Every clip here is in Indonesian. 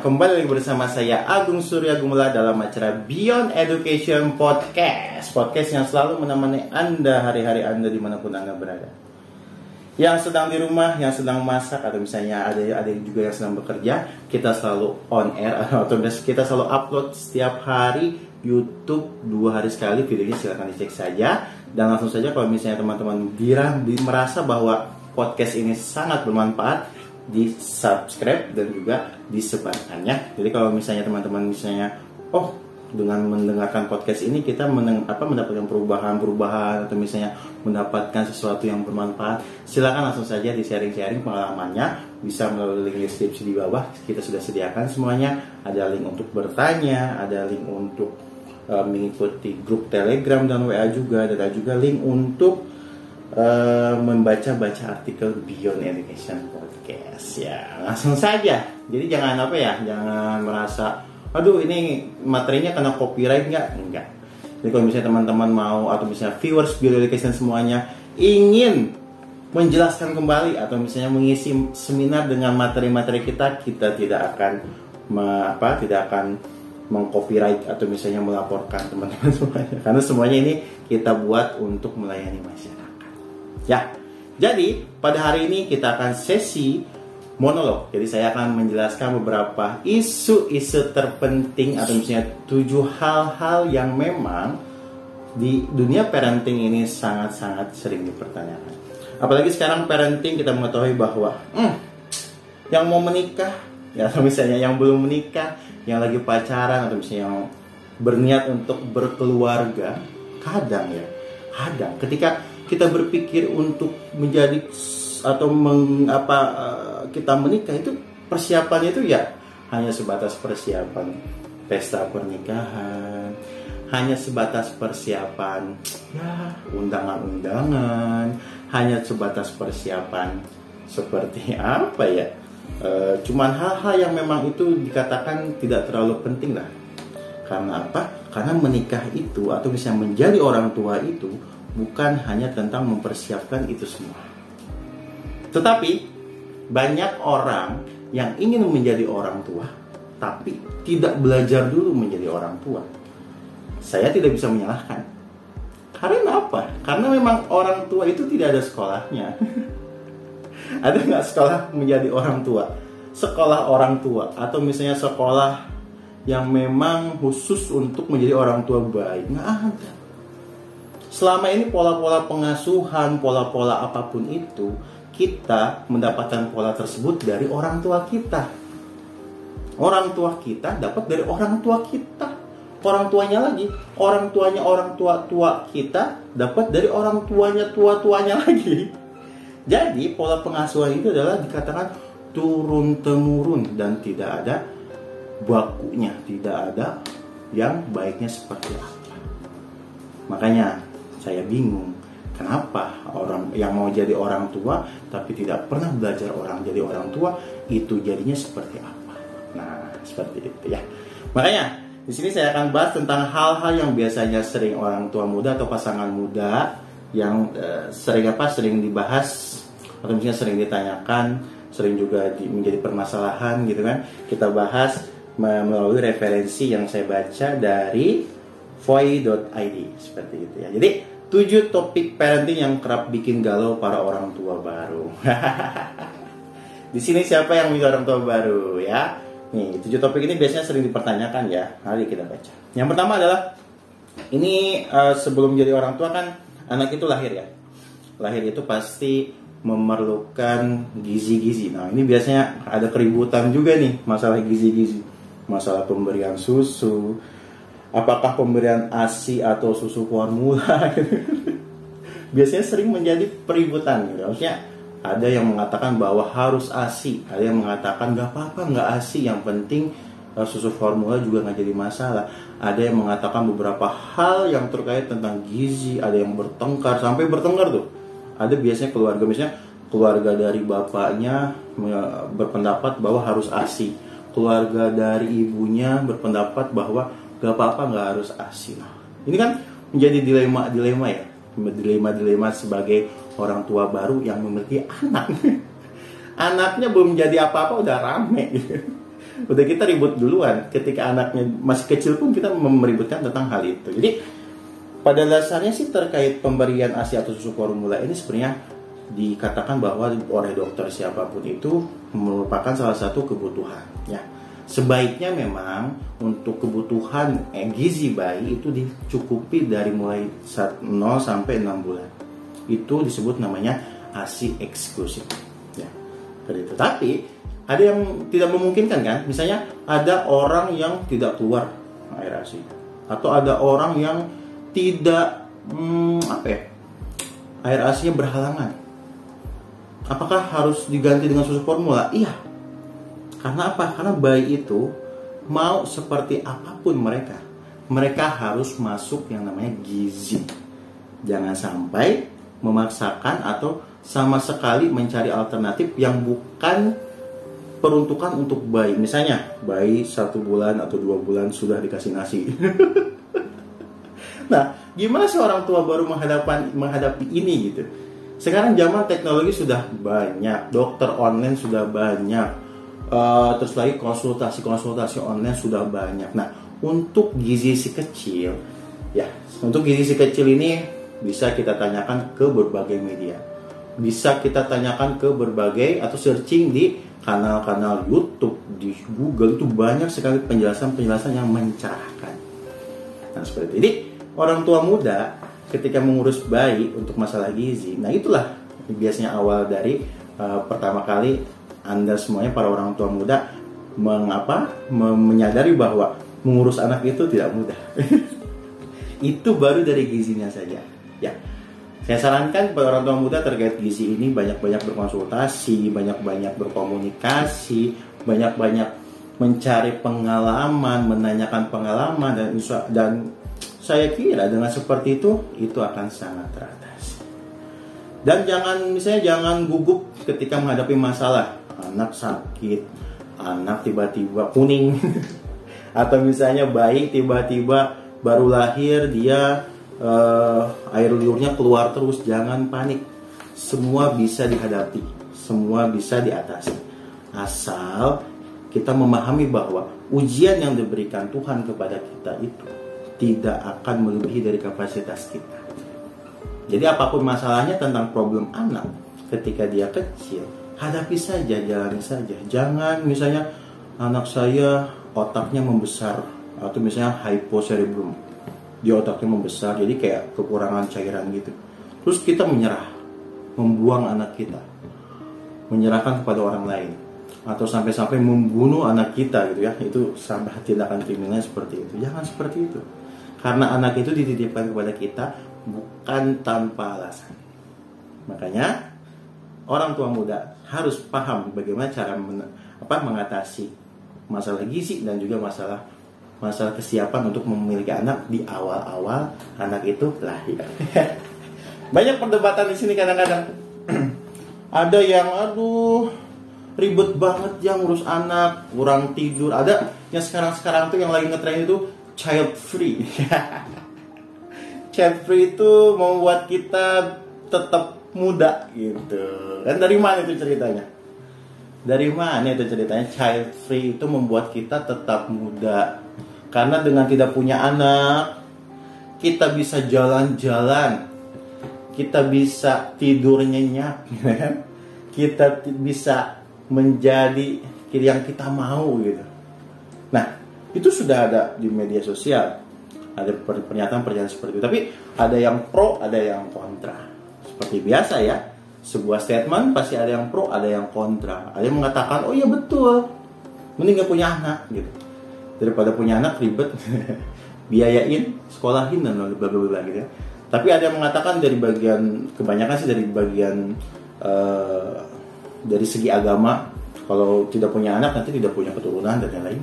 kembali lagi bersama saya Agung Surya Gumula dalam acara Beyond Education Podcast. Podcast yang selalu menemani Anda hari-hari Anda di mana pun Anda berada. Yang sedang di rumah, yang sedang masak Atau misalnya ada ada juga yang sedang bekerja Kita selalu on air Atau kita selalu upload setiap hari YouTube dua hari sekali videonya silahkan dicek saja. Dan langsung saja kalau misalnya teman-teman merasa bahwa podcast ini sangat bermanfaat di subscribe dan juga disebarkannya. Jadi kalau misalnya teman-teman misalnya, oh dengan mendengarkan podcast ini kita meneng, apa, mendapatkan perubahan-perubahan atau misalnya mendapatkan sesuatu yang bermanfaat, silakan langsung saja di sharing-sharing pengalamannya bisa melalui link deskripsi di bawah kita sudah sediakan semuanya. Ada link untuk bertanya, ada link untuk uh, mengikuti grup Telegram dan WA juga, ada juga link untuk uh, membaca-baca artikel Beyond Education podcast. Ya langsung saja. Jadi jangan apa ya jangan merasa aduh ini materinya kena copyright nggak? Enggak jadi kalau misalnya teman-teman mau atau misalnya viewers education semuanya ingin menjelaskan kembali atau misalnya mengisi seminar dengan materi-materi kita kita tidak akan apa tidak akan mengcopyright atau misalnya melaporkan teman-teman semuanya. Karena semuanya ini kita buat untuk melayani masyarakat ya jadi, pada hari ini kita akan sesi monolog. Jadi saya akan menjelaskan beberapa isu-isu terpenting atau misalnya tujuh hal-hal yang memang di dunia parenting ini sangat-sangat sering dipertanyakan. Apalagi sekarang parenting kita mengetahui bahwa hmm, yang mau menikah, ya atau misalnya yang belum menikah, yang lagi pacaran atau misalnya yang berniat untuk berkeluarga, kadang ya, kadang ketika kita berpikir untuk menjadi atau mengapa uh, kita menikah itu persiapannya itu ya hanya sebatas persiapan pesta pernikahan hanya sebatas persiapan ya undangan-undangan hanya sebatas persiapan seperti apa ya? E, cuman hal-hal yang memang itu dikatakan tidak terlalu penting lah. Karena apa? Karena menikah itu atau bisa menjadi orang tua itu bukan hanya tentang mempersiapkan itu semua. Tetapi banyak orang yang ingin menjadi orang tua tapi tidak belajar dulu menjadi orang tua. Saya tidak bisa menyalahkan. Karena apa? Karena memang orang tua itu tidak ada sekolahnya. ada nggak sekolah menjadi orang tua? Sekolah orang tua atau misalnya sekolah yang memang khusus untuk menjadi orang tua baik nggak ada selama ini pola-pola pengasuhan, pola-pola apa pun itu, kita mendapatkan pola tersebut dari orang tua kita. Orang tua kita dapat dari orang tua kita. Orang tuanya lagi, orang tuanya orang tua tua kita dapat dari orang tuanya tua tuanya lagi. Jadi pola pengasuhan itu adalah dikatakan turun temurun dan tidak ada bakunya, tidak ada yang baiknya seperti apa. Makanya saya bingung kenapa orang yang mau jadi orang tua tapi tidak pernah belajar orang jadi orang tua itu jadinya seperti apa? Nah seperti itu ya. Makanya di sini saya akan bahas tentang hal-hal yang biasanya sering orang tua muda atau pasangan muda yang uh, sering apa? Sering dibahas atau misalnya sering ditanyakan sering juga di, menjadi permasalahan gitu kan? Kita bahas melalui referensi yang saya baca dari voy.id seperti itu ya. Jadi 7 topik parenting yang kerap bikin galau para orang tua baru. Di sini siapa yang menjadi orang tua baru ya? Nih, 7 topik ini biasanya sering dipertanyakan ya. Mari kita baca. Yang pertama adalah ini uh, sebelum jadi orang tua kan anak itu lahir ya. Lahir itu pasti memerlukan gizi-gizi. Nah, ini biasanya ada keributan juga nih masalah gizi-gizi. Masalah pemberian susu, apakah pemberian ASI atau susu formula biasanya sering menjadi peributan gitu. Maksudnya ada yang mengatakan bahwa harus ASI, ada yang mengatakan nggak apa-apa nggak ASI, yang penting uh, susu formula juga nggak jadi masalah. Ada yang mengatakan beberapa hal yang terkait tentang gizi, ada yang bertengkar sampai bertengkar tuh. Ada biasanya keluarga misalnya keluarga dari bapaknya berpendapat bahwa harus ASI, keluarga dari ibunya berpendapat bahwa gak apa-apa nggak harus asin ini kan menjadi dilema dilema ya. Dilema dilema sebagai orang tua baru yang memiliki anak. Anaknya belum jadi apa-apa udah rame. Udah kita ribut duluan. Ketika anaknya masih kecil pun kita meributkan tentang hal itu. Jadi pada dasarnya sih terkait pemberian ASI atau susu formula ini sebenarnya dikatakan bahwa oleh dokter siapa pun itu merupakan salah satu kebutuhan ya sebaiknya memang untuk kebutuhan eh, gizi bayi itu dicukupi dari mulai 0 sampai 6 bulan. Itu disebut namanya ASI eksklusif ya seperti tapi ada yang tidak memungkinkan kan? Misalnya ada orang yang tidak keluar air ASI atau ada orang yang tidak hmm, apa ya air ASI berhalangan. Apakah harus diganti dengan susu formula? Iya karena apa? Karena bayi itu mau seperti apa pun mereka, mereka harus masuk yang namanya gizi. Jangan sampai memaksakan atau sama sekali mencari alternatif yang bukan peruntukan untuk bayi. Misalnya, bayi satu bulan atau dua bulan sudah dikasih nasi. nah, gimana seorang tua baru menghadapi, menghadapi ini gitu? Sekarang zaman teknologi sudah banyak, dokter online sudah banyak, Uh, terus lagi konsultasi-konsultasi online sudah banyak. Nah, untuk gizi si kecil, ya, untuk gizi si kecil ini bisa kita tanyakan ke berbagai media. Bisa kita tanyakan ke berbagai atau searching di kanal-kanal YouTube, di Google itu banyak sekali penjelasan-penjelasan yang mencerahkan. Nah, seperti itu. Jadi, orang tua muda ketika mengurus bayi untuk masalah gizi, nah itulah biasanya awal dari uh, pertama kali anda semuanya para orang tua muda mengapa menyadari bahwa mengurus anak itu tidak mudah. itu baru dari gizinya saja. Ya. Saya sarankan para orang tua muda terkait gizi ini banyak-banyak berkonsultasi, banyak-banyak berkomunikasi, banyak-banyak mencari pengalaman, menanyakan pengalaman dan dan saya kira dengan seperti itu itu akan sangat teratasi. Dan jangan misalnya jangan gugup ketika menghadapi masalah anak sakit anak tiba-tiba kuning. Atau misalnya bayi tiba-tiba baru lahir dia uh, air liurnya keluar terus jangan panik. Semua bisa dihadapi semua bisa diatasi. Asal kita memahami bahwa ujian yang diberikan Tuhan kepada kita itu tidak akan melebihi dari kapasitas kita. Jadi apa pun masalahnya tentang problem anak ketika dia kecil, hadapi saja jalani saja. Jangan misalnya anak saya otaknya membesar atau misalnya hypocerebrum dia otaknya membesar jadi kayak kekurangan cairan gitu. Terus kita menyerah membuang anak kita menyerahkan kepada orang lain atau sampai-sampai membunuh anak kita gitu ya. Itu sampai tindakan kriminal seperti itu. Jangan seperti itu. Karena anak itu dititipkan kepada kita bukan tanpa alasan. Makanya orang tua muda harus paham bagaimana cara men, apa mengatasi masalah gizi dan juga masalah masalah kesiapan untuk memiliki anak di awal-awal anak itu lahir. Banyak perdebatan di sini kadang-kadang. ada yang aduh ribet banget yang ngurus anak, kurang tidur. Ada yang sekarang-sekarang tuh yang lagi ngetren itu child free. child free itu membuat kita tetap muda gitu. Kan dari mana itu ceritanya? Dari mana itu ceritanya? Child free itu membuat kita tetap muda. Karena dengan tidak punya anak kita bisa jalan-jalan. Kita bisa tidur nyenyak kita bisa menjadi yang kita mau gitu. Nah itu sudah ada di media sosial. Ada pernyataan-pernyataan seperti itu. Tapi ada yang pro ada yang kontra seperti biasa ya. Sebuah statement pasti ada yang pro ada yang kontra. Ada yang mengatakan oh iya betul. Mending gak punya anak gitu. Daripada punya anak ribet. Biayain sekolahin dan bla bla gitu ya. Tapi ada yang mengatakan dari bagian kebanyakan sih dari bagian uh, dari segi agama kalau tidak punya anak nanti tidak punya keturunan dan lain-lain.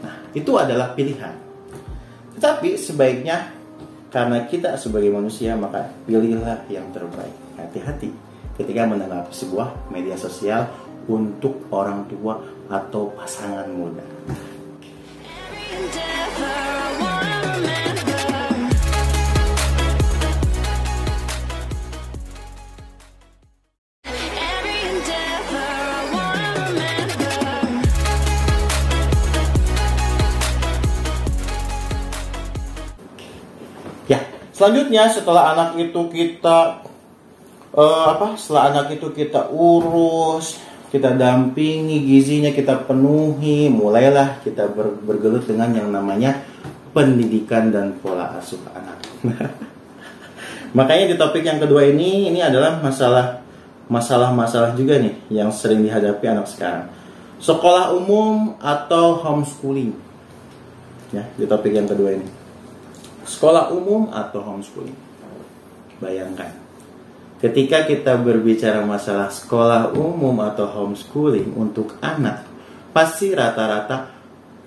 Nah itu adalah pilihan. Tetapi sebaiknya karena kita sebagai manusia maka pilihlah yang terbaik. Hati-hati ketika menanggapi sebuah media sosial untuk orang tua atau pasangan muda. Selanjutnya setelah anak itu kita uh, apa? Setelah anak itu kita urus, kita dampingi gizinya kita penuhi, mulailah kita ber, bergelut dengan yang namanya pendidikan dan pola asuh anak. Makanya di topik yang kedua ini ini adalah masalah masalah-masalah juga nih yang sering dihadapi anak sekarang. Sekolah umum atau homeschooling. Ya, di topik yang kedua ini. Sekolah umum atau homeschooling. Bayangkan. Ketika kita berbicara masalah sekolah umum atau homeschooling untuk anak, pasti rata-rata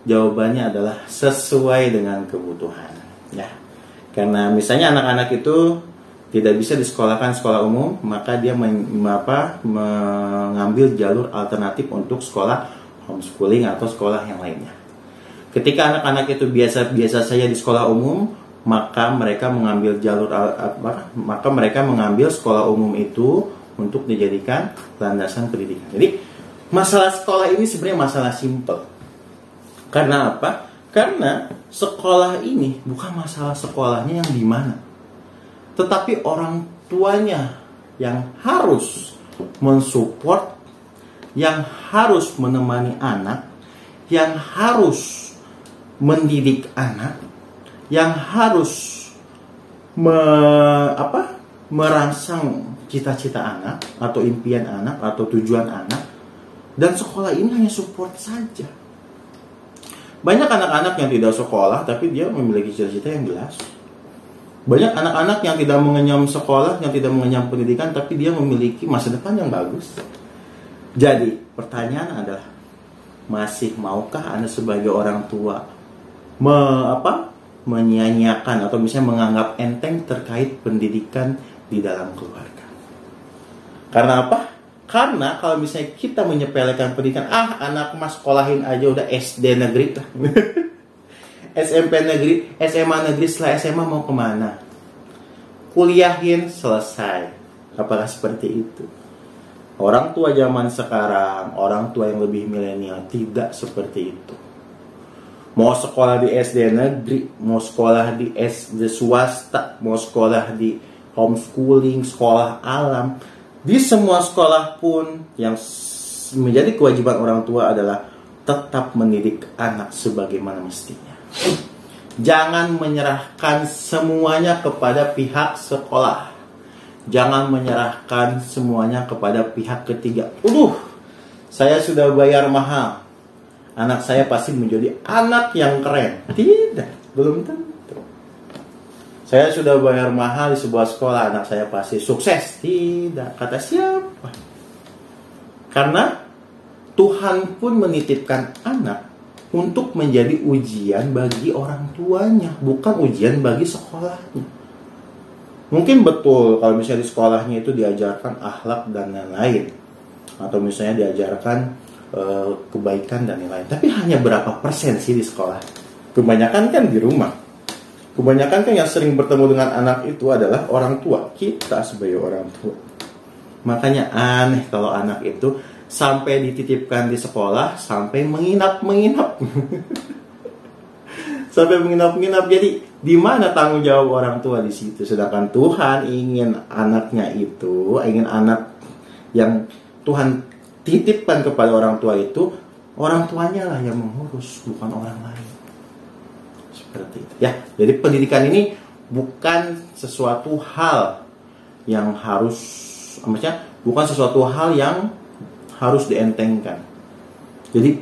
jawabannya adalah sesuai dengan kebutuhan. Ya. Karena misalnya anak-anak itu tidak bisa disekolahkan sekolah umum, maka dia men, apa, mengambil jalur alternatif untuk sekolah homeschooling atau sekolah yang lainnya. Ketika anak-anak itu biasa-biasa saja di sekolah umum, maka mereka mengambil jalur apa, maka mereka mengambil sekolah umum itu untuk dijadikan landasan pendidikan. Jadi masalah sekolah ini sebenarnya masalah simple. Karena apa? Karena sekolah ini bukan masalah sekolahnya yang di mana tetapi orang tuanya yang harus mensupport, yang harus menemani anak, yang harus mendidik anak, yang harus me, apa, merangsang cita-cita anak atau impian anak atau tujuan anak dan sekolah ini hanya support saja. Banyak anak-anak yang tidak sekolah tapi dia memiliki cita-cita yang jelas banyak anak-anak yang tidak mengenyam sekolah, yang tidak mengenyam pendidikan, tapi dia memiliki masa depan yang bagus. Jadi, pertanyaan adalah, masih maukah Anda sebagai orang tua me, apa, menyanyiakan atau misalnya menganggap enteng terkait pendidikan di dalam keluarga? Karena apa? Karena kalau misalnya kita menyepelekan pendidikan, ah anak mas sekolahin aja udah SD negeri lah. SMP negeri, SMA negeri setelah SMA mau ke mana? Kuliahin selesai. Apakah seperti itu? Orang tua zaman sekarang, orang tua yang lebih milenial tidak seperti itu. Mau sekolah di SD negeri, mau sekolah di SD swasta, mau sekolah di homeschooling, sekolah alam, di semua sekolah pun yang menjadi kewajiban orang tua adalah tetap mendidik anak sebagaimana mestinya. Jangan menyerahkan semuanya kepada pihak sekolah. Jangan menyerahkan semuanya kepada pihak ketiga. Uduh, saya sudah bayar mahal. Anak saya pasti menjadi anak yang keren. Tidak, belum tentu. Saya sudah bayar mahal di sebuah sekolah, anak saya pasti sukses. Tidak, kata siapa? Karena Tuhan pun menitipkan anak untuk menjadi ujian bagi orang tuanya, bukan ujian bagi sekolahnya. Mungkin betul kalau misalnya di sekolahnya itu diajarkan akhlak dan lain-lain, atau misalnya diajarkan e, kebaikan dan lain-lain. Tapi hanya berapa persen sih di sekolah? Kebanyakan kan di rumah. Kebanyakan kan yang sering bertemu dengan anak itu adalah orang tua kita sebagai orang tua. Makanya aneh kalau anak itu sampai dititipkan di sekolah sampai menginap-menginap. sampai menginap-menginap. Jadi di mana tanggung jawab orang tua di situ? Sedangkan Tuhan ingin anaknya itu, ingin anak yang Tuhan titipkan kepada orang tua itu, orang tuanya lah yang mengurus, bukan orang lain. Seperti itu. Ya, jadi pendidikan ini bukan sesuatu hal yang harus maksudnya bukan sesuatu hal yang harus dientengkan. Jadi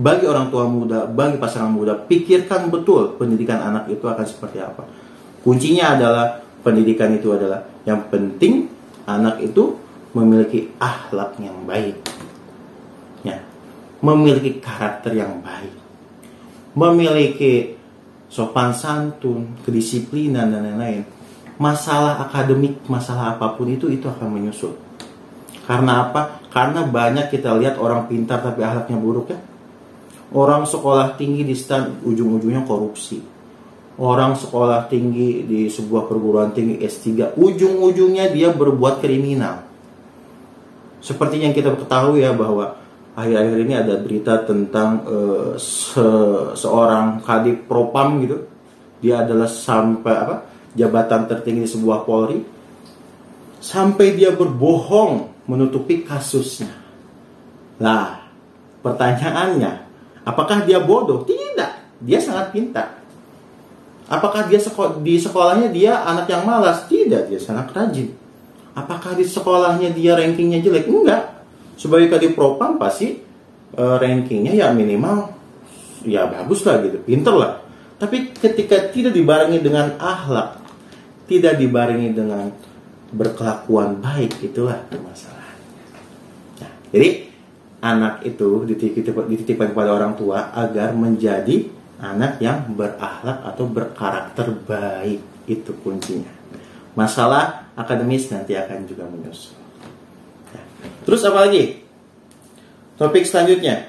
bagi orang tua muda, bagi pasangan muda, pikirkan betul pendidikan anak itu akan seperti apa. Kuncinya adalah pendidikan itu adalah yang penting anak itu memiliki akhlak yang baik. Ya. Memiliki karakter yang baik. Memiliki sopan santun, kedisiplinan dan lain-lain. Masalah akademik, masalah apa pun itu itu akan menyusul. Karena apa? Karena banyak kita lihat orang pintar tapi akhlaknya buruk ya. Orang sekolah tinggi di stand ujung-ujungnya korupsi. Orang sekolah tinggi di sebuah perguruan tinggi S3 ujung-ujungnya dia berbuat kriminal. Seperti yang kita ketahui ya bahwa akhir-akhir ini ada berita tentang uh, se seorang kadip propam gitu. Dia adalah sampai apa? jabatan tertinggi di sebuah Polri sampai dia berbohong menutupi kasusnya. Nah, pertanyaannya, apakah dia bodoh? Tidak, dia sangat pintar. Apakah dia seko di sekolahnya dia anak yang malas? Tidak, dia sangat rajin. Apakah di sekolahnya dia rankingnya jelek? Enggak. Sebagai kadip propam pasti uh, rankingnya ya minimal ya bagus lah gitu, pinter lah. Tapi ketika tidak dibarengi dengan akhlak, tidak dibarengi dengan berkelakuan baik, itulah masalah. Nah, jadi anak itu dititipkan kepada orang tua agar menjadi anak yang berakhlak atau berkarakter baik itu kuncinya. Masalah akademis nanti akan juga menyusul. Nah, terus apa lagi? Topik selanjutnya.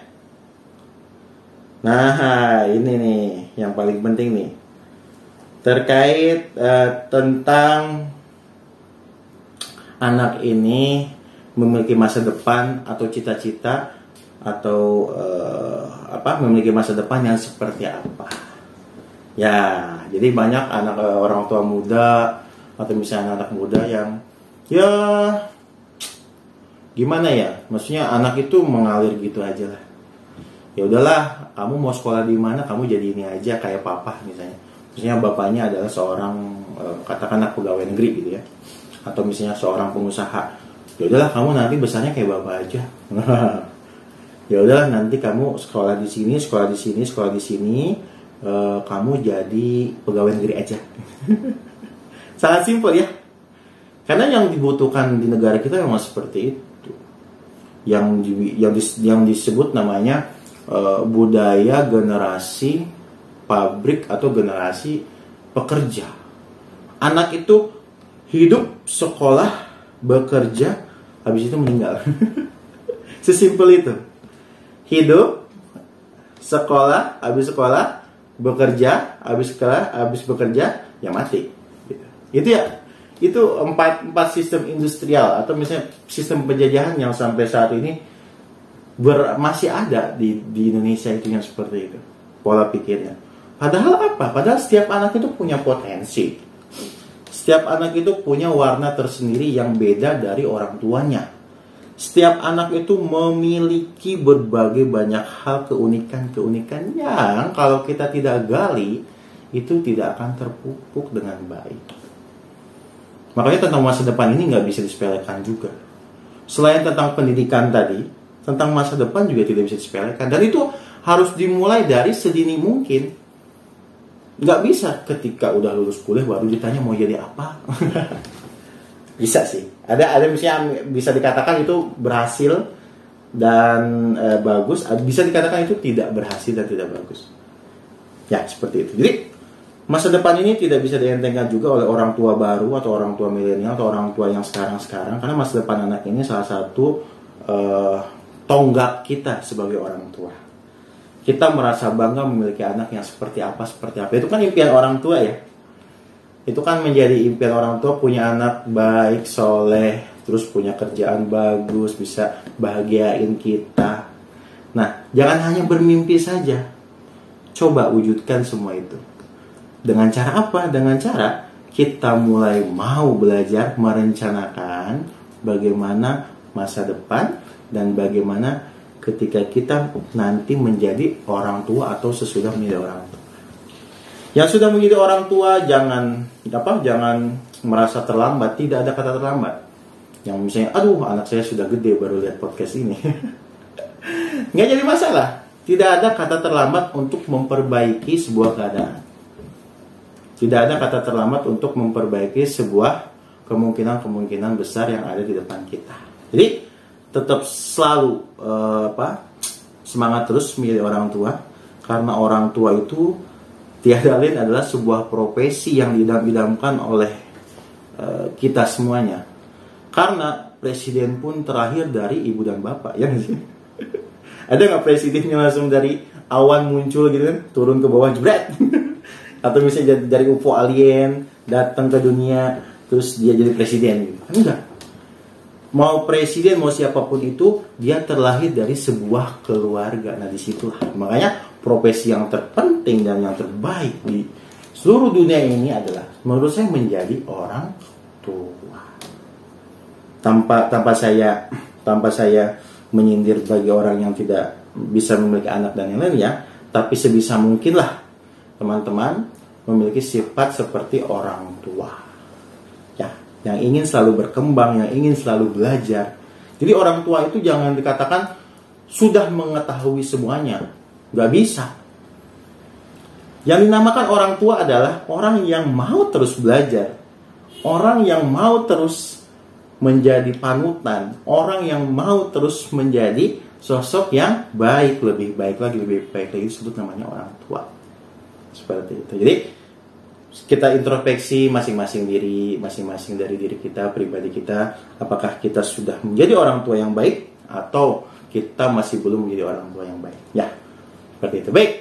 Nah, ini nih yang paling penting nih. Terkait uh, tentang anak ini memiliki masa depan atau cita-cita atau uh, apa memiliki masa depan yang seperti apa ya jadi banyak anak uh, orang tua muda atau misalnya anak muda yang ya gimana ya? Maksudnya anak itu mengalir gitu aja lah. Ya udahlah kamu mau sekolah di mana kamu jadi ini aja kayak papa misalnya. Misalnya bapaknya adalah seorang uh, katakanlah pegawai negeri gitu ya. Atau misalnya seorang pengusaha. Ya udahlah kamu nanti besarnya kayak bapak aja. Ya udah nanti kamu sekolah di sini sekolah di sini sekolah di sini uh, kamu jadi pegawai negeri aja sangat simpel ya. Karena yang dibutuhkan di negara kita memang seperti itu. Yang yang, dis, yang disebut namanya uh, budaya generasi pabrik atau generasi pekerja. Anak itu hidup sekolah bekerja habis itu meninggal. Sesimpel itu. Hidup, sekolah, habis sekolah, bekerja, habis sekolah, habis bekerja, ya mati. Itu ya, itu empat empat sistem industrial atau misalnya sistem penjajahan yang sampai saat ini ber, masih ada di di Indonesia itu yang seperti itu pola pikirnya. Padahal apa? Padahal setiap anak itu punya potensi. Setiap anak itu punya warna tersendiri yang beda dari orang tuanya setiap anak itu memiliki berbagai banyak hal keunikan-keunikan yang kalau kita tidak gali itu tidak akan terpupuk dengan baik. Makanya tentang masa depan ini nggak bisa disepelekan juga. Selain tentang pendidikan tadi, tentang masa depan juga tidak bisa disepelekan. Dan itu harus dimulai dari sedini mungkin. Nggak bisa ketika udah lulus kuliah baru ditanya mau jadi apa. bisa sih ada ada misalnya bisa dikatakan itu berhasil dan e, bagus bisa dikatakan itu tidak berhasil dan tidak bagus ya seperti itu jadi masa depan ini tidak bisa dientengkan juga oleh orang tua baru atau orang tua milenial atau orang tua yang sekarang sekarang karena masa depan anak ini salah satu e, tonggak kita sebagai orang tua kita merasa bangga memiliki anak yang seperti apa seperti apa itu kan impian orang tua ya itu kan menjadi impian orang tua punya anak baik, soleh, terus punya kerjaan bagus, bisa bahagiain kita. Nah, jangan hanya bermimpi saja. Coba wujudkan semua itu. Dengan cara apa? Dengan cara kita mulai mau belajar merencanakan bagaimana masa depan dan bagaimana ketika kita nanti menjadi orang tua atau sesudah menjadi orang tua. Yang sudah menjadi orang tua jangan apa? Jangan merasa terlambat. Tidak ada kata terlambat. Yang misalnya, aduh anak saya sudah gede baru lihat podcast ini. Nggak jadi masalah. Tidak ada kata terlambat untuk memperbaiki sebuah keadaan. Tidak ada kata terlambat untuk memperbaiki sebuah kemungkinan-kemungkinan besar yang ada di depan kita. Jadi tetap selalu uh, apa semangat terus menjadi orang tua karena orang tua itu tiada lain adalah sebuah profesi yang didam-idamkan oleh uh, kita semuanya. Karena presiden pun terakhir dari ibu dan bapak, ya sih? Ada nggak presidennya langsung dari awan muncul gitu kan, turun ke bawah jebret? Atau misalnya dari UFO alien datang ke dunia, terus dia jadi presiden gitu? Enggak. Mau presiden mau siapa pun itu, dia terlahir dari sebuah keluarga. Nah di situlah makanya profesi yang terpenting dan yang terbaik di seluruh dunia ini adalah menurut saya menjadi orang tua. Tanpa tanpa saya tanpa saya menyindir bagi orang yang tidak bisa memiliki anak dan yang lain ya, tapi sebisa mungkinlah teman-teman memiliki sifat seperti orang tua. Ya, yang ingin selalu berkembang, yang ingin selalu belajar. Jadi orang tua itu jangan dikatakan sudah mengetahui semuanya. Gak bisa. Yang dinamakan orang tua adalah orang yang mau terus belajar. Orang yang mau terus menjadi panutan. Orang yang mau terus menjadi sosok yang baik, lebih baik lagi, lebih baik lagi disebut namanya orang tua. Seperti itu. Jadi kita introspeksi masing-masing diri, masing-masing dari diri kita, pribadi kita, apakah kita sudah menjadi orang tua yang baik atau kita masih belum menjadi orang tua yang baik. Ya, seperti itu. Baik,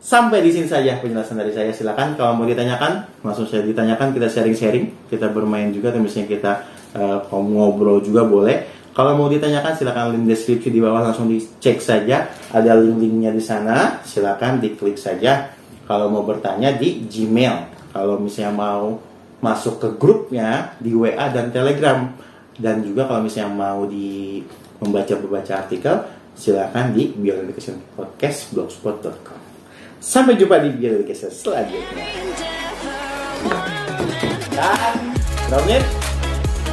sampai di sini saja penjelasan dari saya. Silakan kalau mau ditanyakan, langsung saya ditanyakan. Kita sharing-sharing, kita bermain juga, atau misalnya kita uh, ngobrol juga boleh. Kalau mau ditanyakan silakan link deskripsi di bawah langsung dicek saja. Ada link-linknya di sana, silakan diklik saja. Kalau mau bertanya di Gmail. Kalau misalnya mau masuk ke grupnya di WA dan Telegram dan juga kalau misalnya mau di membaca-baca artikel, silakan di Beyond Education Podcast blogspot.com. Sampai jumpa di Beyond Education selanjutnya. Dan menit?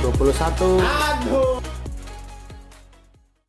21 Aduh.